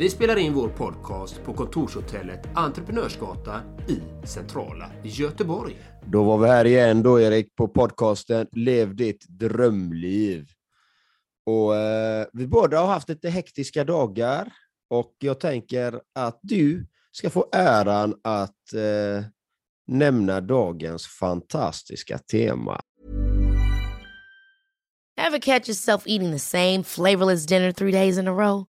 Vi spelar in vår podcast på kontorshotellet Entreprenörsgatan i centrala Göteborg. Då var vi här igen då Erik på podcasten Lev ditt drömliv. Och, eh, vi båda har haft lite hektiska dagar och jag tänker att du ska få äran att eh, nämna dagens fantastiska tema. Ever catch yourself eating the same flavorless dinner three days in a row?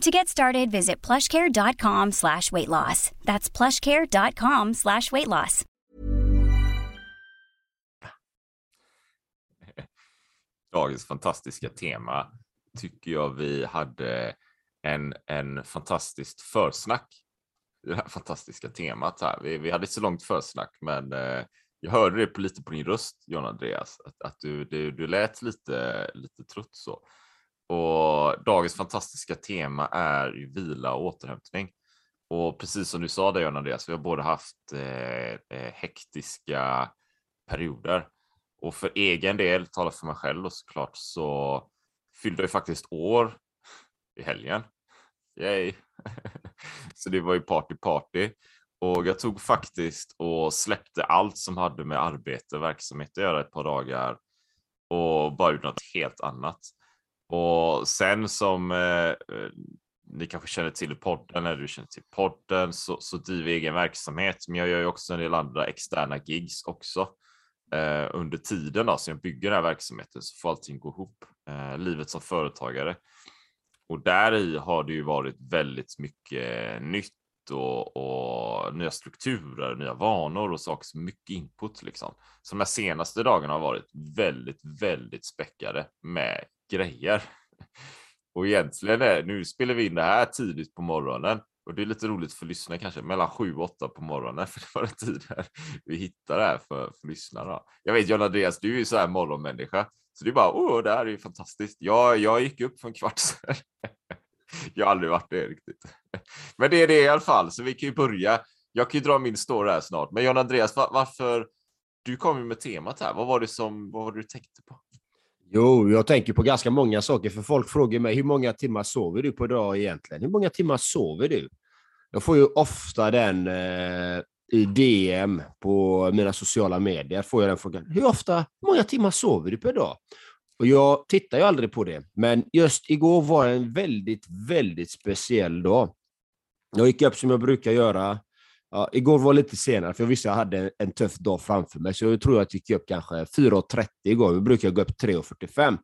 To get started, visit plushcare.com slash weight loss. That's plushcare.com slash weight loss. Dagens fantastiska tema tycker jag vi hade en, en fantastiskt försnack i det här fantastiska temat här. Vi, vi hade ett så långt försnack, men eh, jag hörde det på, lite på din röst, John Andreas, att, att du, du, du lät lite, lite trött så. Och dagens fantastiska tema är ju vila och återhämtning. Och precis som du sa där John Andreas, vi har båda haft eh, eh, hektiska perioder. Och för egen del, talar för mig själv och såklart, så fyllde jag faktiskt år i helgen. Yay! så det var ju party party. Och jag tog faktiskt och släppte allt som hade med arbete och verksamhet att göra ett par dagar och bara gjorde något helt annat. Och sen som eh, eh, ni kanske känner till podden, eller du känner till podden, så, så driver jag egen verksamhet. Men jag gör ju också en del andra externa gigs också eh, under tiden då, så jag bygger den här verksamheten så får allting gå ihop. Eh, livet som företagare. Och där i har det ju varit väldigt mycket nytt och, och, nya strukturer, nya vanor och saker som mycket input liksom. Så de här senaste dagarna har varit väldigt, väldigt späckade med grejer. Och egentligen är, nu spelar vi in det här tidigt på morgonen och det är lite roligt för lyssnare kanske, mellan 7 och 8 på morgonen, för det var den tiden vi hittade det här för, för lyssnare. Jag vet John Andreas, du är ju så här morgonmänniska, så det är bara, åh, det här är ju fantastiskt. Jag, jag gick upp för en kvart sedan. Jag har aldrig varit det riktigt. Men det är det i alla fall, så vi kan ju börja. Jag kan ju dra min story här snart, men John Andreas, var, varför? Du kom ju med temat här. Vad var det som, vad var det du tänkte på? Jo, jag tänker på ganska många saker, för folk frågar mig hur många timmar sover du på dag egentligen? Hur många timmar sover du? Jag får ju ofta den eh, i DM på mina sociala medier, får jag den frågan. Hur ofta, hur många timmar sover du per dag? Och jag tittar ju aldrig på det, men just igår var en väldigt, väldigt speciell dag. Jag gick upp som jag brukar göra. Ja, igår var lite senare, för jag visste att jag hade en, tuff dag framför mig, så jag tror jag gick upp kanske 4.30 igår. Jag brukar gå upp 3.45.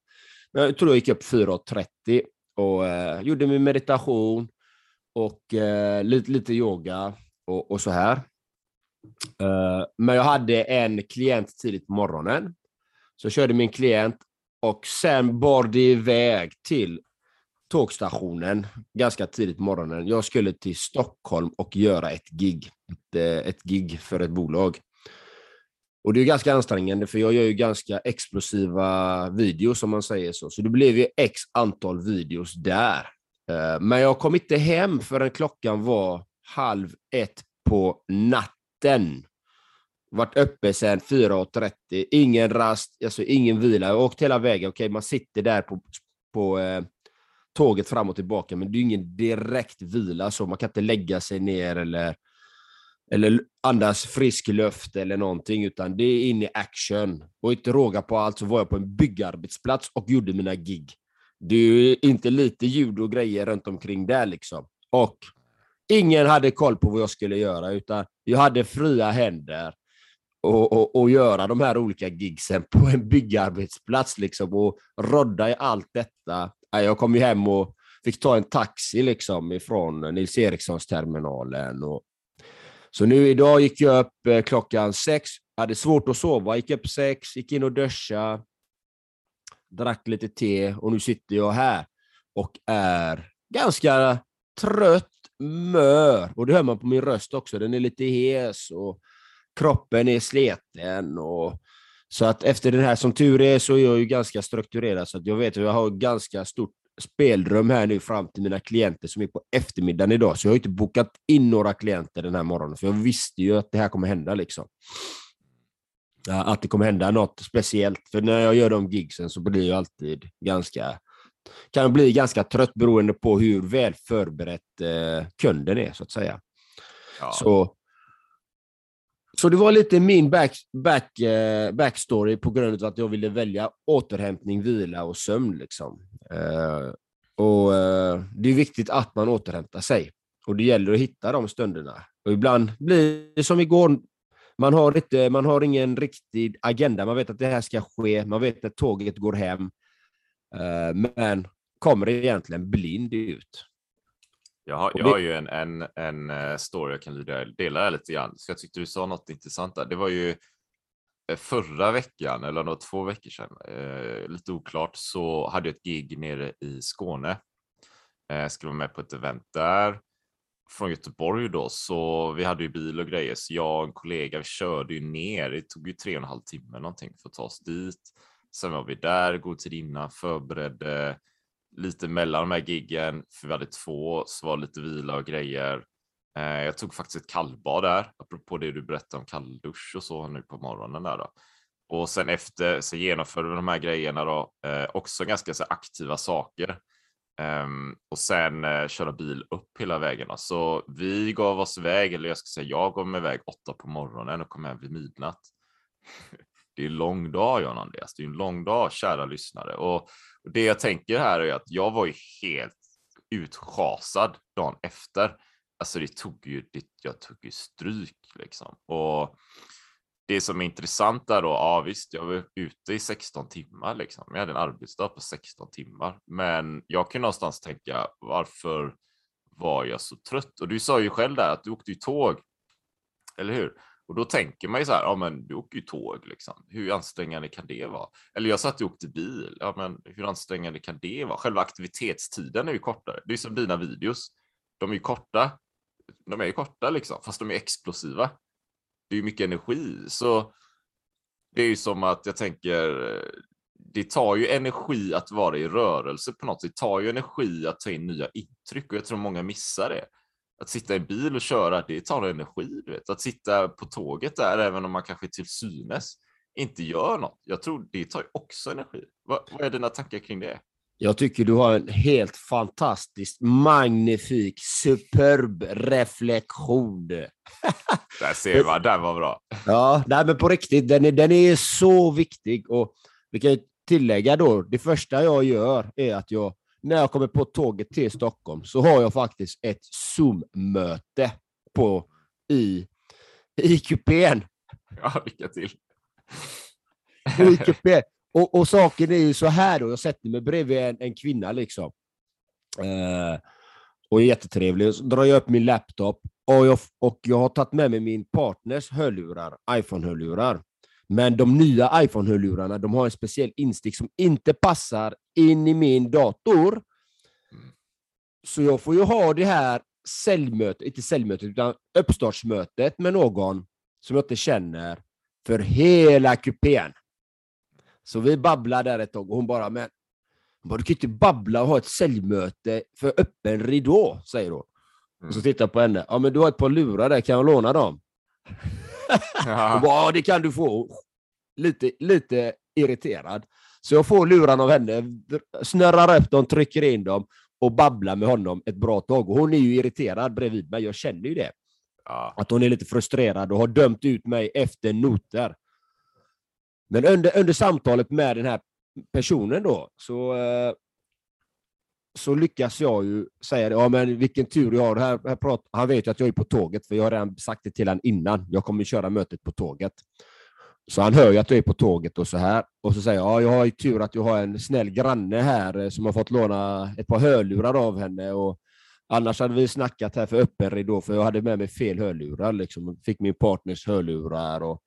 Men jag tror jag gick upp 4.30 och eh, gjorde min meditation och eh, lite, lite yoga och, och så här. Eh, men jag hade en klient tidigt på morgonen. Så jag körde min klient och sen bar det iväg till tågstationen ganska tidigt på morgonen. Jag skulle till Stockholm och göra ett gig. Ett, eh, ett gig för ett bolag. Och det är ganska ansträngande för jag gör ju ganska explosiva videos om man säger så. Så det blev ju x antal videos där. Eh, men jag kom inte hem förrän klockan var halv ett på natten. Varit uppe sedan 4.30, ingen rast, alltså ingen vila. Jag har åkt hela vägen. Okej, man sitter där på, på eh, tåget fram och tillbaka, men det är ingen direkt vila så man kan inte lägga sig ner eller, eller andas frisk luft eller någonting, utan det är in i action. Och inte råga på allt så var jag på en byggarbetsplats och gjorde mina gig. Det är inte lite ljud och grejer runt omkring där liksom. Och ingen hade koll på vad jag skulle göra, utan jag hade fria händer och, och, och göra de här olika gigsen på en byggarbetsplats liksom och rodda i allt detta. Jag kom ju hem och fick ta en taxi liksom ifrån Nils Erikssons terminalen. Och... Så nu idag gick jag upp eh, klockan sex, hade svårt att sova, gick upp sex, gick in och duscha, drack lite te och nu sitter jag här och är ganska trött, mör. Och det hör man på min röst också, den är lite hes och kroppen är sleten. Och, så att efter den här, som tur är, så är jag ju ganska strukturerad, så att jag vet att jag har ganska stort spelrum här nu fram till mina klienter som är på eftermiddagen idag. Så jag har inte bokat in några klienter den här morgonen, för jag visste ju att det här kommer hända. liksom. Att det kommer hända något speciellt. För när jag gör de gigsen så blir jag alltid ganska kan bli ganska trött beroende på hur väl förberett eh, kunden är, så att säga. Ja. Så så det var lite min back, back, eh, backstory på grund av att jag ville välja återhämtning, vila och sömn. Liksom. Eh, och eh, Det är viktigt att man återhämtar sig. Och det gäller att hitta de stunderna. Och ibland blir det som igår, man har, inte, man har ingen riktig agenda. Man vet att det här ska ske, man vet att tåget går hem. men kommer egentligen blind ut. Jag har, jag har ju en, en, en eh, story jag kan dela lite grann. Så jag tyckte du sa något intressant där. Det var ju eh, förra veckan, eller något, två veckor sedan, eh, lite oklart, så hade jag ett gig nere i Skåne. Eh, skulle vara med på ett event där från Göteborg då, så vi hade ju bil och grejer, så jag och en kollega vi körde ju ner. Det tog ju tre och en halv timme någonting för att ta oss dit. Sen var vi där god tid innan, förberedde lite mellan de här giggen, för vi hade två, så var lite vila och grejer. Eh, jag tog faktiskt ett kallbad där, apropå det du berättade om kalldusch och så nu på morgonen där då. Och sen efter så genomförde vi de här grejerna då, eh, också ganska så aktiva saker. Um, och sen uh, köra bil upp hela vägen. Så vi gav oss iväg, eller jag ska säga jag gav mig iväg åtta på morgonen och kom hem vid midnatt det är en lång dag John Andreas, det är en lång dag kära lyssnare. Och det jag tänker här är att jag var ju helt utschasad dagen efter. Alltså det tog ju, det, jag tog ju stryk liksom. Och det som är intressant där då, ja visst, jag var ute i 16 timmar liksom. Jag hade en arbetsdag på 16 timmar, men jag kan någonstans tänka varför var jag så trött? Och du sa ju själv där att du åkte ju tåg, eller hur? Och då tänker man ju så här, ja men du åker ju tåg liksom. Hur ansträngande kan det vara? Eller jag satt och åkte bil. Ja men hur ansträngande kan det vara? Själva aktivitetstiden är ju kortare. Det är som dina videos. De är ju korta. De är ju korta liksom, fast de är explosiva. Det är ju mycket energi, så det är ju som att jag tänker, det tar ju energi att vara i rörelse på något sätt. Det tar ju energi att ta in nya intryck och jag tror många missar det att sitta i bil och köra, det tar energi. Du vet. Att sitta på tåget där, även om man kanske till synes inte gör något. Jag tror det tar också energi. Vad, vad är dina tankar kring det? Jag tycker du har en helt fantastisk, magnifik, superb reflektion. Där ser man, den var bra. Ja, nej, men på riktigt, den är, den är så viktig. Och vi kan tillägga då, det första jag gör är att jag när jag kommer på tåget till Stockholm så har jag faktiskt ett Zoom-möte på, i, i kupén. Ja, lycka till. I kupén. Och, och saken är ju så här då, jag sätter mig bredvid en, en kvinna liksom. Eh, och är jättetrevlig. Så drar jag upp min laptop och jag, och jag har tagit med mig min partners hörlurar, iPhone-hörlurar. Men de nya iPhone-hörlurarna, de har en speciell instick som inte passar in i min dator. Mm. Så jag får ju ha det här säljmötet, inte säljmötet, utan uppstartsmötet med någon som jag inte känner för hela kupén. Så vi babblar där ett tag och hon bara, men hon bara, du kan inte babbla och ha ett säljmöte för öppen ridå, säger hon. Och så Mm. tittar jag på henne. Ja, men du har ett par lurar där, kan jag låna dem? Hon Ja. bara, det kan du få. Lite, lite irriterad. Så jag får lurarna av henne, snurrar upp dem, trycker in dem och babblar med honom ett bra tag. Och hon är ju irriterad bredvid mig, jag känner ju det. Ja. Att hon är lite frustrerad och har dömt ut mig efter noter. Men under, under samtalet med den här personen då, så, eh, så lyckas jag ju säga det. Ja, men vilken tur jag har. Här, här pratar, han vet ju att jag är på tåget, för jag har redan sagt det till honom innan. Jag kommer köra mötet på tåget. Så han hör ju att jag är på tåget och så här. Och så säger jag, ja, jag har ju tur att jag har en snäll granne här eh, som har fått låna ett par hörlurar av henne. Och annars hade vi snackat här för öppen ridå, för jag hade med mig fel hörlurar. Liksom. Fick min partners hörlurar. Och,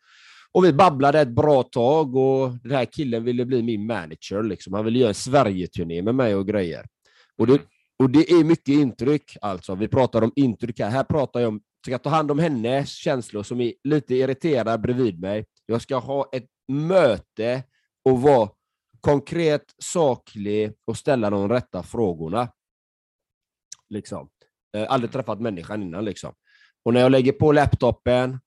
och vi babblade ett bra tag och den här killen ville bli min manager. Liksom. Han ville göra en Sverige-turné med mig och grejer. Och det, och det är mycket intryck. Alltså. Vi pratar om intryck här. Här pratar jag om ska ta hand om hennes känslor som är lite irriterad bredvid mig. Jag ska ha ett möte och vara konkret, saklig och ställa de rätta frågorna. Liksom. Eh, aldrig träffat människan innan. Liksom. Och när jag lägger på laptopen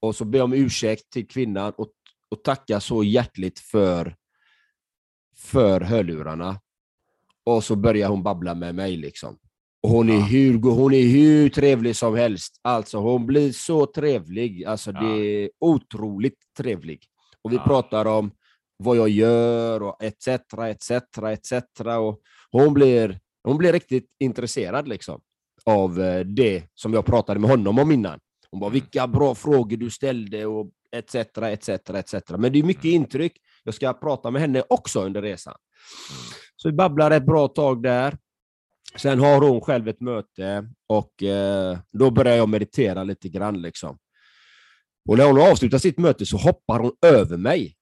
och så ber jag om ursäkt till kvinnan och, och tackar så hjärtligt för, för hörlurarna. Och så börjar hon babbla med mig. liksom. Och hon är, Ja. hur, hon är hur trevlig som helst. Alltså hon blir så trevlig. Alltså Ja. det är otroligt trevlig. Och vi Ja. pratar om vad jag gör och etc. etc. etc. Och hon blir, hon blir riktigt intresserad liksom av eh, det som jag pratade med honom om innan. Hon bara, Mm. vilka bra frågor du ställde och etc. etc. etc. Men det är mycket Mm. intryck. Jag ska prata med henne också under resan. Så vi babblar ett bra tag där. Sen har hon själv ett möte och eh, då börjar jag meditera lite grann. Liksom. Och när hon avslutar sitt möte så hoppar hon över mig.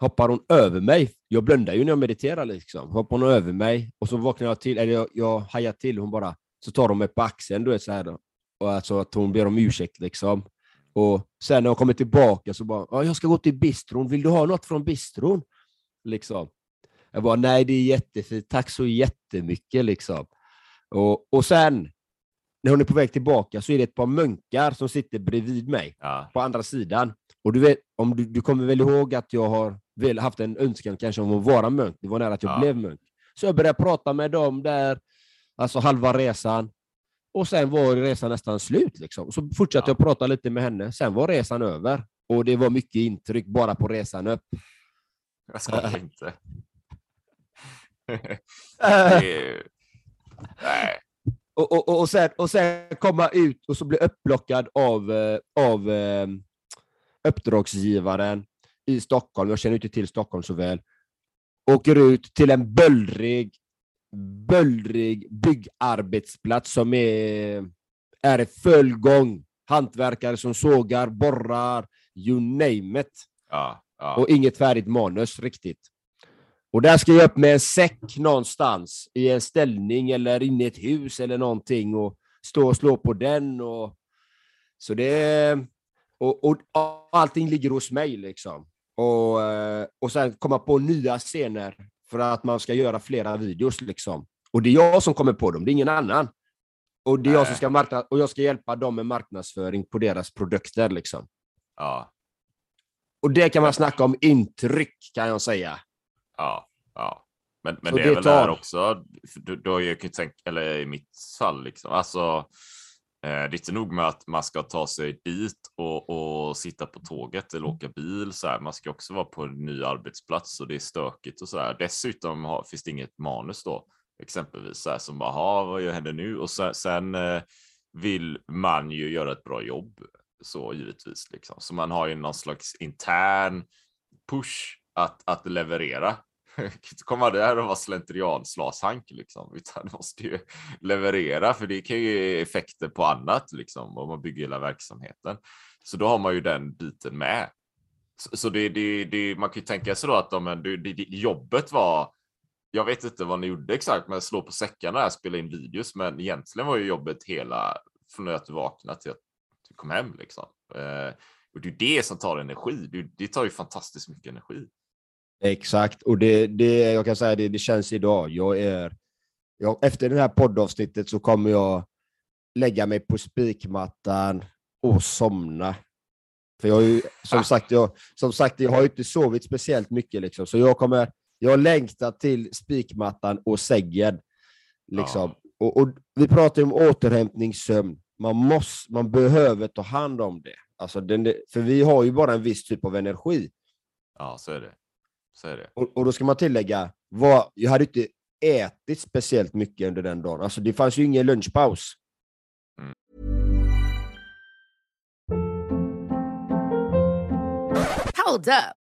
Hoppar hon över mig. Jag blundar ju när jag mediterar. Liksom. Hoppar hon över mig och så vaknar jag till, eller jag, jag hajar till. Hon bara, så tar hon mig på axeln, du vet så här då. Och alltså att hon ber om ursäkt liksom. Och sen när hon kommer tillbaka så bara, ja, jag ska gå till bistron, vill du ha något från bistron? Liksom. Jag bara, nej det är jättefint, tack så jättemycket liksom. Och, och sen, när hon är på väg tillbaka så är det ett par munkar som sitter bredvid mig Ja. på andra sidan. Och du vet, om du, du kommer väl ihåg att jag har väl haft en önskan kanske om att vara munk. Det var nära att jag Ja. blev munk. Så jag började prata med dem där, alltså halva resan. Och sen var resan nästan slut. Liksom. Så fortsatte Ja. jag prata lite med henne. Sen var resan över. Och det var mycket intryck bara på resan upp. Jag skojar inte. Nej. och, och, och, sen, och sen komma ut och så bli upplockad av, eh, av eh, uppdragsgivaren i Stockholm. Jag känner inte till Stockholm så väl. Åker ut till en böllrig, böllrig byggarbetsplats som är, är i full gång. Hantverkare som sågar, borrar, you name it. Ja. Ja. Och inget färdigt manus riktigt. Och där ska jag upp med en säck någonstans i en ställning eller inne i ett hus eller någonting och stå och slå på den. Och, så det, och, och, och allting ligger hos mig liksom. Och, eh, och sen komma på nya scener för att man ska göra flera videos liksom. Och det är jag som kommer på dem, det är ingen annan. Och det är jag som ska markna och jag ska hjälpa dem med marknadsföring på deras produkter liksom. Ja. Och det kan man snacka om intryck kan jag säga. Ja. ja. Men, men Så det är det väl där också, då jag kan ju tänka, eller i mitt fall liksom, alltså eh, det är inte nog med att man ska ta sig dit och, och sitta på tåget eller åka bil så här. Man ska också vara på en ny arbetsplats och det är stökigt och så här. Dessutom har, finns det inget manus då exempelvis så här, som bara, "Ha, vad händer nu? Och sen, sen eh, vill man ju göra ett bra jobb så givetvis liksom. Så man har ju någon slags intern push att, att leverera. kan inte komma där och vara slentrian-slashank liksom, utan måste ju leverera för det kan ju ge effekter på annat liksom om man bygger hela verksamheten. Så då har man ju den biten med. Så, så det, det, det, man kan ju tänka sig då att de, det, det, jobbet var, jag vet inte vad ni gjorde exakt, men slå på säckarna och spela in videos, men egentligen var ju jobbet hela från att du vaknade till att du kom hem liksom. Eh, och det är det som tar energi. Det, det tar ju fantastiskt mycket energi. Exakt, och det, det jag kan säga det, det känns idag. Jag är, jag, efter det här poddavsnittet så kommer jag lägga mig på spikmattan och somna. För jag ju, som, ah. sagt, jag, som sagt, jag har ju inte sovit speciellt mycket, liksom, så jag kommer, jag längtar till spikmattan och sängen. Liksom. Ah. Och, och, vi pratar om återhämtningssömn. Man, måste, man behöver ta hand om det. Alltså den, för vi har ju bara en viss typ av energi. Ja, så är det. Så är det. Och, och då ska man tillägga, vad, jag hade inte ätit speciellt mycket under den dagen. Alltså det fanns ju ingen lunchpaus. Mm. Hold up.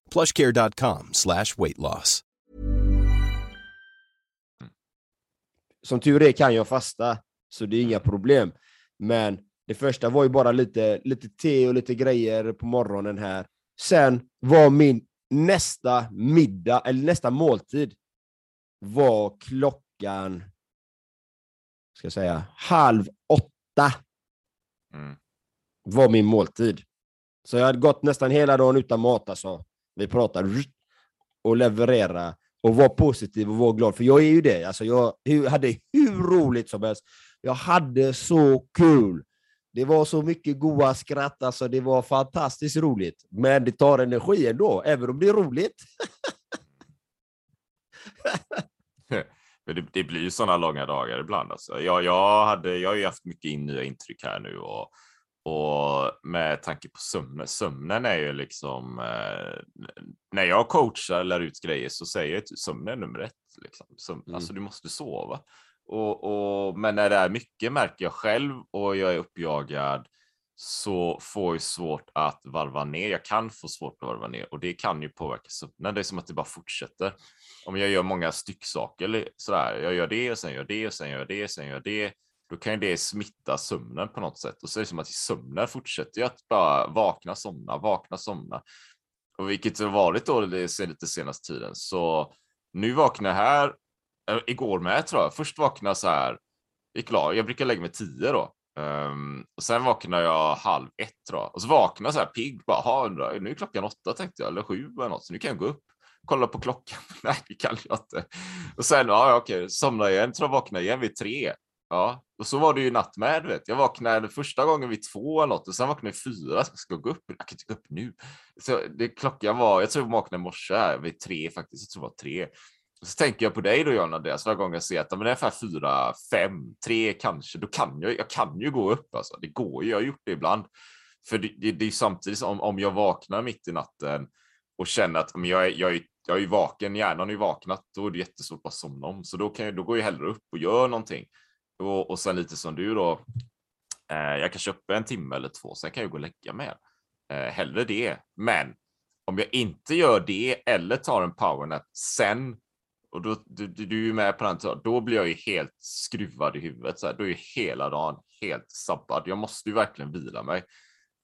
plushcare.com slash weight loss. Som tur är kan jag fasta, så det är inga problem. Men det första var ju bara lite, lite te och lite grejer på morgonen här. Sen var min nästa middag, eller nästa måltid, var klockan, ska jag säga, halv åtta. Mm. Var min måltid. Så jag hade gått nästan hela dagen utan mat alltså. Vi pratar och leverera och vara positiv och vara glad, för jag är ju det. Alltså jag hade hur roligt som helst. Jag hade så kul. Det var så mycket goa skratt, alltså det var fantastiskt roligt. Men det tar energi ändå, även om det är roligt. det, det, blir ju sådana långa dagar ibland. Alltså. Jag, jag, hade, jag har ju haft mycket in, nya intryck här nu och, och med tanke på sömnen. Sömnen är ju liksom, eh, när jag coachar eller lär ut grejer så säger jag att sömnen är nummer ett. Liksom. Sömn, mm. Alltså du måste sova. Och, och, men när det är mycket märker jag själv och jag är uppjagad så får jag svårt att varva ner. Jag kan få svårt att varva ner och det kan ju påverka sömnen. Det är som att det bara fortsätter. Om jag gör många stycksaker sådär, jag gör det och sen gör det och sen gör det, sen gör det, då kan det smitta sömnen på något sätt och så är det som att sömnen fortsätter ju att bara vakna, somna, vakna, somna. Och vilket har varit då det lite senaste tiden. Så nu vaknar jag här, äh, igår med tror jag. Först vaknade så här, gick klar. jag brukar lägga mig tio då. Um, och sen vaknar jag halv ett då. Och så vaknar jag så här pigg, bara, nu är klockan åtta tänkte jag, eller sju eller något, så nu kan jag gå upp. Kolla på klockan, nej det kan jag inte. Och sen, ja okej, somnar igen, tror jag vaknar igen vid tre. Ja, och så var det ju natt med. Vet. Jag vaknade första gången vid två eller något och sen vaknade jag fyra. Så jag ska gå upp. Jag kan inte gå upp nu. Så det, klockan var, jag tror jag vaknade i morse vid tre faktiskt. Jag tror det var tre. Och så tänker jag på dig då John Andreas, varje gång jag ser att men det är ungefär fyra, fem, tre kanske. Då kan jag, jag kan ju gå upp alltså. Det går ju, jag har gjort det ibland. För det, det, det är samtidigt som om jag vaknar mitt i natten och känner att men jag, är, jag, är, jag är vaken, hjärnan är vaknat, då är det jättesvårt att bara somna om. Så då, kan jag, då går jag hellre upp och gör någonting. Och, och sen lite som du då. Eh, jag kanske uppe en timme eller två, sen kan jag gå och lägga mig. Eh, hellre det. Men om jag inte gör det eller tar en powernap sen och då, du, du är med på den, då blir jag ju helt skruvad i huvudet. Så här. Då är ju hela dagen helt sabbad. Jag måste ju verkligen vila mig.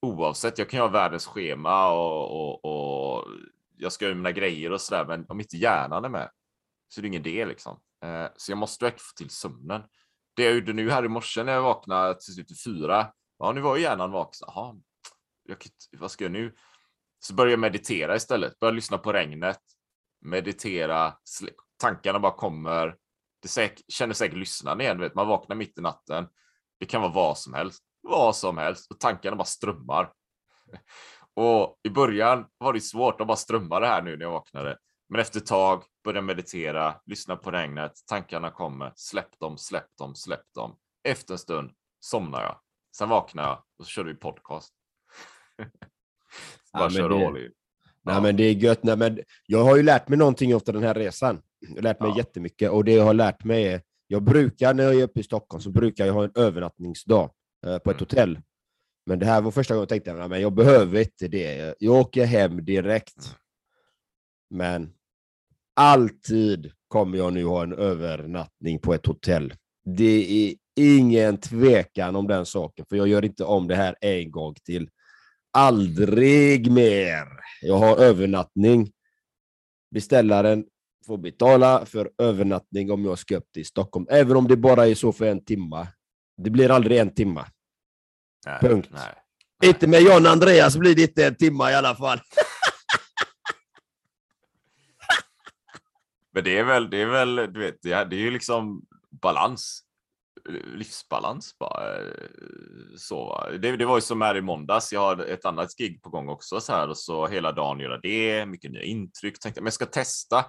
Oavsett, jag kan ju ha världens schema och, och, och jag ska göra mina grejer och sådär, men om inte hjärnan är med så är det ingen idé liksom. Eh, så jag måste verkligen få till sömnen det jag gjorde nu här i morse när jag vaknade till slut fyra. Ja, nu var ju hjärnan vaken. Jaha, vad ska jag nu? Så började jag meditera istället. Började lyssna på regnet, meditera, tankarna bara kommer Det säk, känner säkert lyssnaren igen, vet, man vaknar mitt i natten. Det kan vara vad som helst, vad som helst och tankarna bara strömmar. Och i början var det svårt att bara strömma det här nu när jag vaknade. Men efter ett tag började meditera, lyssna på regnet, tankarna kommer, släpp dem, släpp dem, släpp dem. Efter en stund somnar jag. Sen vaknar jag och så kör vi podcast. bara Ja, kör det- all in. Nej, Ja. men det är gött. Nej, men jag har ju lärt mig någonting efter den här resan. Jag har lärt mig Ja. jättemycket och det jag har lärt mig är, jag brukar när jag är uppe i Stockholm så brukar jag ha en övernattningsdag eh, på ett Mm. hotell. Men det här var första gången jag tänkte, men jag behöver inte det. Jag åker hem direkt. Mm. Men alltid kommer jag nu ha en övernattning på ett hotell. Det är ingen tvekan om den saken, för jag gör inte om det här en gång till. Aldrig mer. Jag har övernattning. Beställaren får betala för övernattning om jag ska upp till Stockholm, även om det bara är så för en timma. Det blir aldrig en timma. Nej, punkt. Nej. Inte med John Andreas blir det inte en timma i alla fall. Men det är väl, det är väl, du vet, det är, det är ju liksom balans. Livsbalans bara. Eh, så, det, det var ju som här i måndags. Jag har ett annat gig på gång också så här och så hela dagen göra det. Mycket nya intryck. Tänkte, men jag ska testa.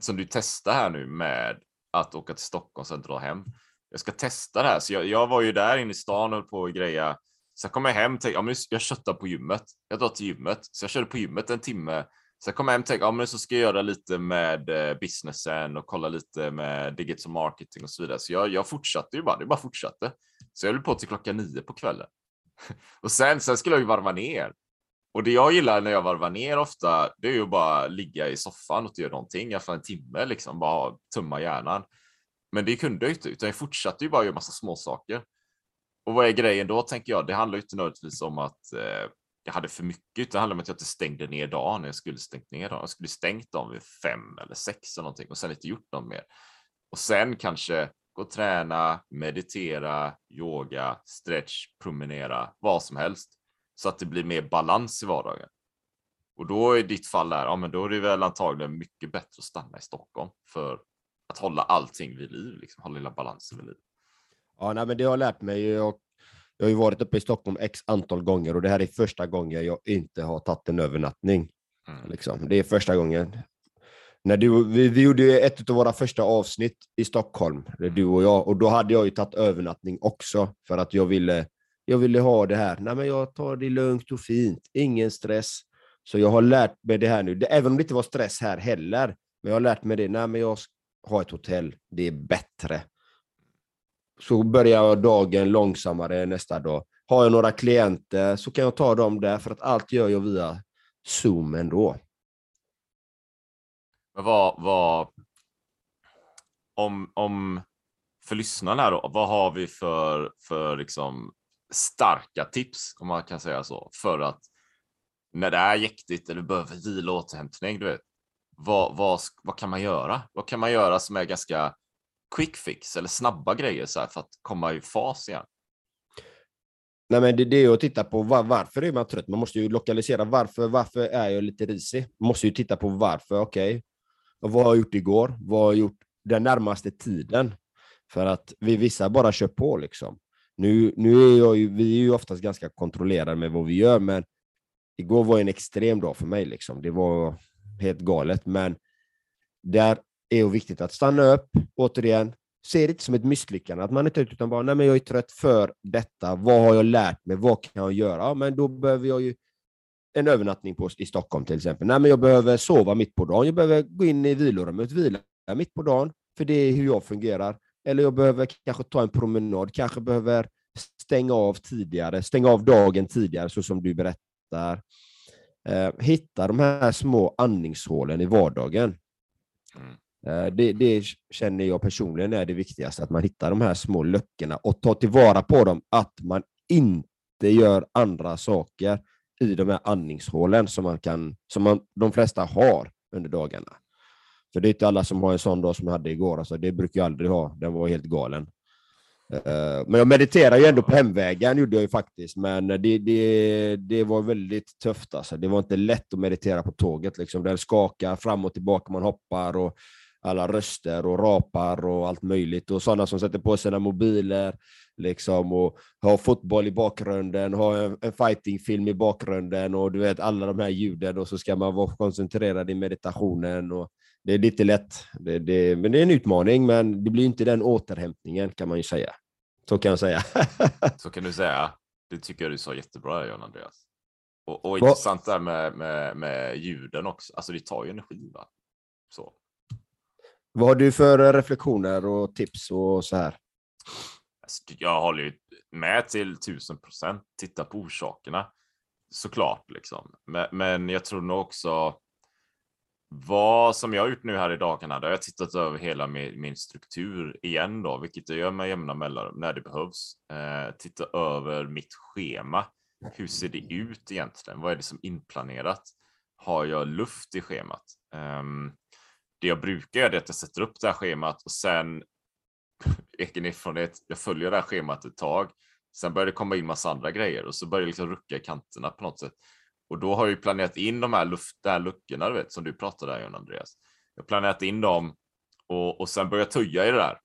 Som du testar här nu med att åka till Stockholm och sen dra hem. Jag ska testa det här. Så jag, jag var ju där inne i stan och höll på och greja. Sen kom jag hem och tänkte, ja, men jag köttar på gymmet. Jag drar till gymmet. Så jag körde på gymmet en timme. Sen kom jag hem och tänkte, ja men så ska jag göra lite med eh, businessen och kolla lite med digital marketing och så vidare. Så jag, jag fortsatte ju bara, det bara fortsatte. Så jag höll på till klockan nio på kvällen. och sen, sen skulle jag ju varva ner. Och det jag gillar när jag varvar ner ofta, det är ju bara ligga i soffan och inte göra någonting, i alla fall en timme liksom, bara tumma hjärnan. Men det kunde jag inte, utan jag fortsatte ju bara göra massa småsaker. Och vad är grejen då, tänker jag? Det handlar ju inte nödvändigtvis om att eh, jag hade för mycket, det handlade om att jag inte stängde ner dagen när jag skulle stängt ner dagen. Jag skulle stängt dem vid fem eller sex eller någonting och sen inte gjort något mer. Och sen kanske gå och träna, meditera, yoga, stretch, promenera, vad som helst. Så att det blir mer balans i vardagen. Och då i ditt fall där, ja men då är det väl antagligen mycket bättre att stanna i Stockholm för att hålla allting vid liv, liksom hålla hela balansen vid liv. Ja, nej, men det har jag lärt mig. och jag har ju varit uppe i Stockholm x antal gånger och det här är första gången jag inte har tagit en övernattning. Mm. Liksom. Det är första gången. När du, vi, vi gjorde ju ett av våra första avsnitt i Stockholm, det är du och jag, och då hade jag ju tagit övernattning också för att jag ville, jag ville ha det här. Nej, men jag tar det lugnt och fint, ingen stress. Så jag har lärt mig det här nu, även om det inte var stress här heller. Men jag har lärt mig det, nej men jag ska ha ett hotell, det är bättre. Så börjar jag dagen långsammare nästa dag. Har jag några klienter så kan jag ta dem där, för att allt gör jag via Zoom ändå. Men vad, vad om, om för lyssnarna här då, vad har vi för, för liksom starka tips, om man kan säga så, för att när det är jäktigt eller behöver vila och återhämtning, du vet, vad, vad, vad kan man göra? Vad kan man göra som är ganska quick fix eller snabba grejer så här för att komma i fas igen? Nej, men det, det är att titta på var, varför är man trött. Man måste ju lokalisera varför, varför är jag lite risig? Man måste ju titta på varför, okej. Och vad har jag gjort igår? Vad har jag gjort den närmaste tiden? För att vi vissa bara kör på liksom. Nu, nu är jag ju, vi är ju oftast ganska kontrollerade med vad vi gör, men igår var en extrem dag för mig liksom. Det var helt galet, men där är det viktigt att stanna upp, återigen, se det inte som ett misslyckande, att man är trött, utan bara, nej men jag är trött för detta, vad har jag lärt mig, vad kan jag göra? Ja, men då behöver jag ju en övernattning på, i Stockholm till exempel. Nej men jag behöver sova mitt på dagen, jag behöver gå in i vilorummet, vila mitt på dagen, för det är hur jag fungerar. Eller jag behöver kanske ta en promenad, kanske behöver stänga av tidigare, stänga av dagen tidigare, så som du berättar. Eh, hitta de här små andningshålen i vardagen. Mm. Eh, det, det känner jag personligen är det viktigaste, att man hittar de här små luckorna och tar tillvara på dem, att man inte gör andra saker i de här andningshålen som, man kan, som man, de flesta har under dagarna. För det är inte alla som har en sån dag som jag hade igår, alltså, det brukar jag aldrig ha, den var helt galen. Eh, men jag mediterar ju ändå på hemvägen, gjorde jag ju faktiskt, men det, det, det var väldigt tufft. Alltså. Det var inte lätt att meditera på tåget. Liksom. Den skakar fram och tillbaka, man hoppar och alla röster och rapar och allt möjligt. Och sådana som sätter på sina mobiler liksom, och har fotboll i bakgrunden, har en, en fightingfilm i bakgrunden och du vet alla de här ljuden och så ska man vara koncentrerad i meditationen. Och det är lite lätt, det, det, men det är en utmaning, men det blir inte den återhämtningen kan man ju säga. Så kan jag säga. Så kan du säga. Det tycker jag du sa jättebra, John Andreas. Och, och intressant där med, med, med ljuden också. Alltså det tar ju energi. Va? Så. Vad har du för eh, reflektioner och tips och så här? Alltså, jag håller ju med till tusen procent. Titta på orsakerna såklart liksom. Men, men jag tror nog också vad som jag har gjort nu här i dagarna, där har jag tittat över hela min, min struktur igen då, vilket jag gör med jämna mellanrum när det behövs. Eh, titta över mitt schema. Hur ser det ut egentligen? Vad är det som är inplanerat? Har jag luft i schemat? Um, det jag brukar göra är att jag sätter upp det här schemat och sen egen erfarenhet, jag följer det här schemat ett tag. Sen börjar det komma in massa andra grejer och så börjar det liksom rucka i kanterna på något sätt. Och då har jag planerat in de här, luft, de här luckorna, du vet, som du pratade om Andreas. Jag har planerat in dem och, och sen jag töja i det där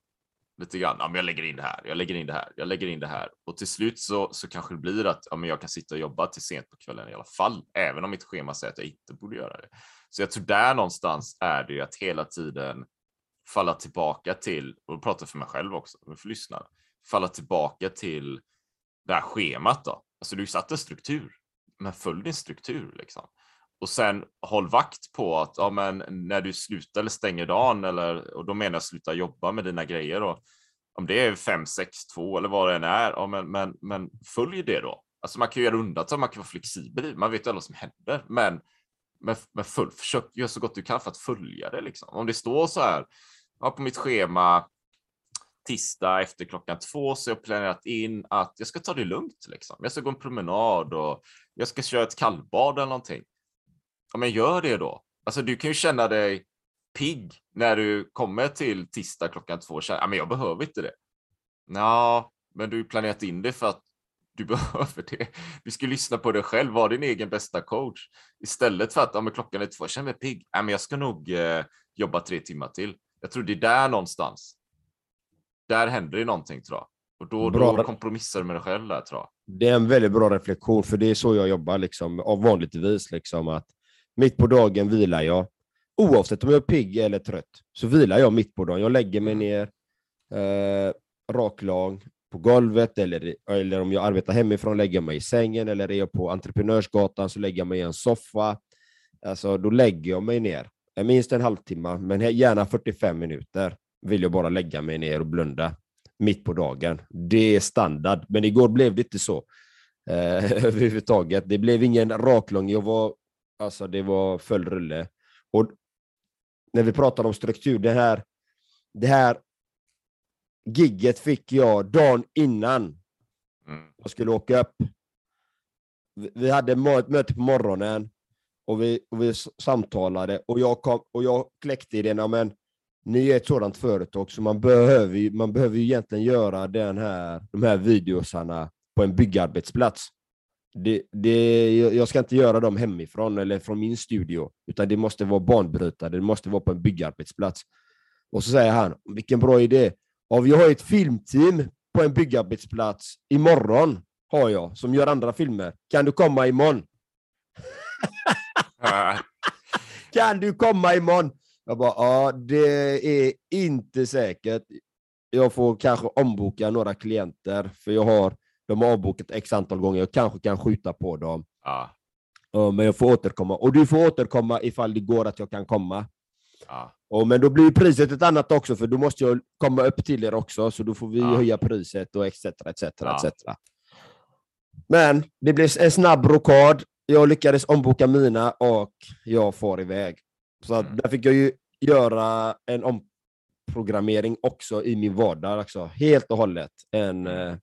lite grann. Ja, men jag lägger in det här, jag lägger in det här, jag lägger in det här. Och till slut så, så kanske det blir att ja, men jag kan sitta och jobba till sent på kvällen i alla fall, även om mitt schema säger att jag inte borde göra det. Så jag tror där någonstans är det ju att hela tiden falla tillbaka till, och prata för mig själv också, för lyssnarna, falla tillbaka till det här schemat då. Alltså du satte struktur men följ din struktur liksom. Och sen håll vakt på att ja, men när du slutar eller stänger dagen, eller, och då menar jag sluta jobba med dina grejer. Och, om det är 5, 6, 2 eller vad det än är, ja, men, men, men följ det då. Alltså man kan göra undantag, man kan vara flexibel, man vet ju vad som händer, men, men, men följ, försök göra så gott du kan för att följa det. Liksom. Om det står så här, ja, på mitt schema tisdag efter klockan två så jag planerat in att jag ska ta det lugnt. Liksom. Jag ska gå en promenad och jag ska köra ett kallbad eller någonting. Ja, men gör det då. Alltså, du kan ju känna dig pigg när du kommer till tisdag klockan två känner, ja, men jag behöver inte det. Ja, men du har planerat in det för att du behöver det. Du ska lyssna på dig själv, vara din egen bästa coach. Istället för att ja, men klockan är två, jag känner mig pigg. Ja, men jag ska nog eh, jobba tre timmar till. Jag tror det är där någonstans där händer det någonting tror jag. Och då, då kompromissar du med dig själv där tror jag. Det är en väldigt bra reflektion, för det är så jag jobbar liksom, av vanligtvis. Liksom, att mitt på dagen vilar jag. Oavsett om jag är pigg eller trött, så vilar jag mitt på dagen. Jag lägger mig mm. ner, eh, raklång, på golvet, eller, eller om jag arbetar hemifrån lägger jag mig i sängen, eller är jag på Entreprenörsgatan så lägger jag mig i en soffa. Alltså, då lägger jag mig ner. Minst en halvtimme, men gärna 45 minuter vill jag bara lägga mig ner och blunda mitt på dagen. Det är standard, men igår blev det inte så eh, överhuvudtaget. Det blev ingen raklång. Jag var, alltså det var full rulle. Och när vi pratar om struktur, det här, det här gigget fick jag dagen innan mm. jag skulle åka upp. Vi hade ett möte på morgonen och vi, och vi samtalade och jag, kom, och jag kläckte idén, men ni är ett sådant företag, så man behöver ju, man behöver ju egentligen göra den här, de här videosarna på en byggarbetsplats. Det, det, jag ska inte göra dem hemifrån eller från min studio, utan det måste vara banbrytande, det måste vara på en byggarbetsplats. Och så säger han, vilken bra idé. Ja, vi har ett filmteam på en byggarbetsplats imorgon, har jag, som gör andra filmer. Kan du komma imorgon? kan du komma imorgon? Jag bara, ja, det är inte säkert. Jag får kanske omboka några klienter, för jag har, de har avbokat x antal gånger. Jag kanske kan skjuta på dem. Ja. Ja, men jag får återkomma. Och du får återkomma ifall det går att jag kan komma. Ja. Och, men då blir priset ett annat också, för då måste jag komma upp till er också, så då får vi ja. höja priset och etc. etc, etc. Men det blev en snabb rokad. Jag lyckades omboka mina och jag får iväg. Så mm. där fick jag ju göra en omprogrammering också i min vardag, också. helt och hållet. En, mm. eh,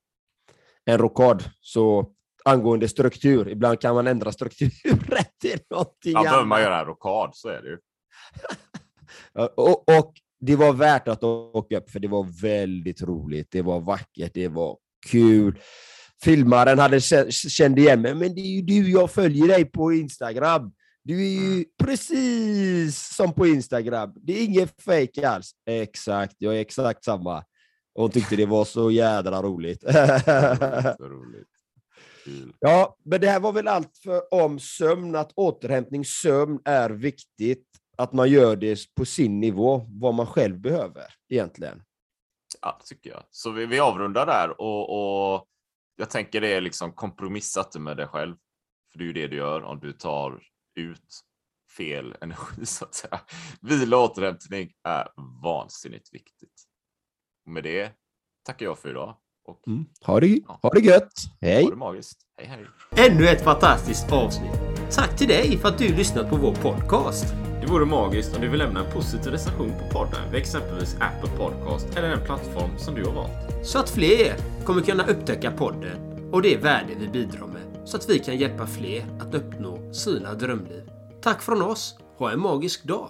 en rokad. Så angående struktur, ibland kan man ändra strukturen till någonting annat. Ja, behöver man göra en rokad så är det ju. och, och det var värt att åka upp, för det var väldigt roligt. Det var vackert, det var kul. Filmaren hade kände igen mig, men det är ju du, jag följer dig på Instagram Du är ju precis som på Instagram. Det är inget fake alls. Exakt, jag är exakt samma. Och hon tyckte det var så jädra roligt. Så roligt. Kul. ja, men det här var väl allt för om sömn, att återhämtning, sömn är viktigt. Att man gör det på sin nivå, vad man själv behöver egentligen. Ja, det tycker jag. Så vi, vi avrundar där och, och jag tänker det är liksom kompromissa inte med dig själv. För det är ju det du gör om du tar ut fel energi så att säga. Vila och återhämtning är vansinnigt viktigt. Och med det tackar jag för idag och Ha, det, ha det gött! Hej! ha det magiskt. Hej hej! Ännu ett fantastiskt avsnitt. Tack till dig för att du lyssnat på vår podcast. Det vore magiskt om du vill lämna en positiv recension på podden vid exempelvis Apple Podcast eller den plattform som du har valt. Så att fler kommer kunna upptäcka podden och det värde vi bidrar med. Så att vi kan hjälpa fler att uppnå sina drömliv. Tack från oss. Ha en magisk dag.